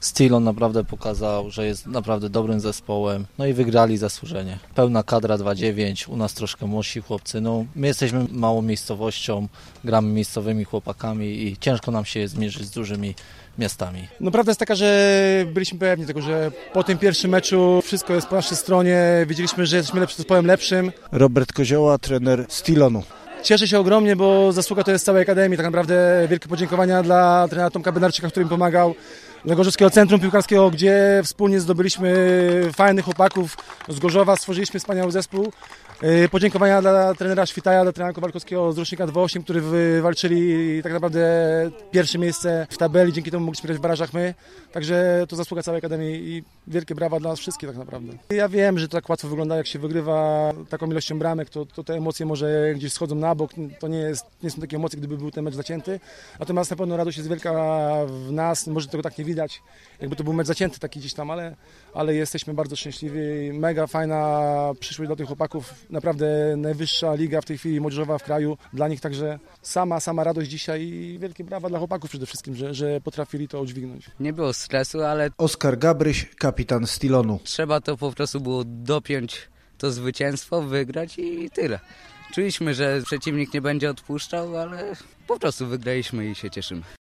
Stilon naprawdę pokazał, że jest naprawdę dobrym zespołem. No i wygrali zasłużenie. Pełna kadra 2-9, u nas troszkę młodsi chłopcy. No, my jesteśmy małą miejscowością, gramy miejscowymi chłopakami i ciężko nam się zmierzyć z dużymi miastami. No prawda jest taka, że byliśmy pewni tego, że po tym pierwszym meczu wszystko jest po naszej stronie, wiedzieliśmy, że jesteśmy lepszym zespołem lepszym. Robert Kozioła, trener Stilonu. Cieszę się ogromnie, bo zasługa to jest całej Akademii. Tak naprawdę wielkie podziękowania dla trenera Tomka Bednarczyka, który mi pomagał, Gorzowskiego Centrum Piłkarskiego, gdzie wspólnie zdobyliśmy fajnych chłopaków z Gorzowa, stworzyliśmy wspaniały zespół. Yy, Podziękowania dla trenera Świtaja, dla trenera Kowalkowskiego z rocznika 2.8, którzy wywalczyli tak naprawdę pierwsze miejsce w tabeli, dzięki temu mogliśmy grać w barażach my. Także to zasługa całej Akademii i wielkie brawa dla nas wszystkich tak naprawdę. Ja wiem, że to tak łatwo wygląda, jak się wygrywa taką ilością bramek, to, to te emocje może gdzieś schodzą na bok, to nie, jest, nie są takie emocje, gdyby był ten mecz zacięty. Natomiast na pewno radość jest wielka w nas, może tego tak nie widać, jakby to był mecz zacięty taki gdzieś tam, ale, ale jesteśmy bardzo szczęśliwi. Mega fajna przyszłość dla tych chłopaków, naprawdę najwyższa liga w tej chwili młodzieżowa w kraju dla nich, także sama, sama radość dzisiaj i wielkie brawa dla chłopaków przede wszystkim, że, że potrafili to udźwignąć. Nie było stresu, ale Oskar Gabryś, kapitan Stilonu. trzeba to po prostu było dopiąć to zwycięstwo, wygrać i tyle. Czuliśmy, że przeciwnik nie będzie odpuszczał, ale po prostu wygraliśmy i się cieszymy.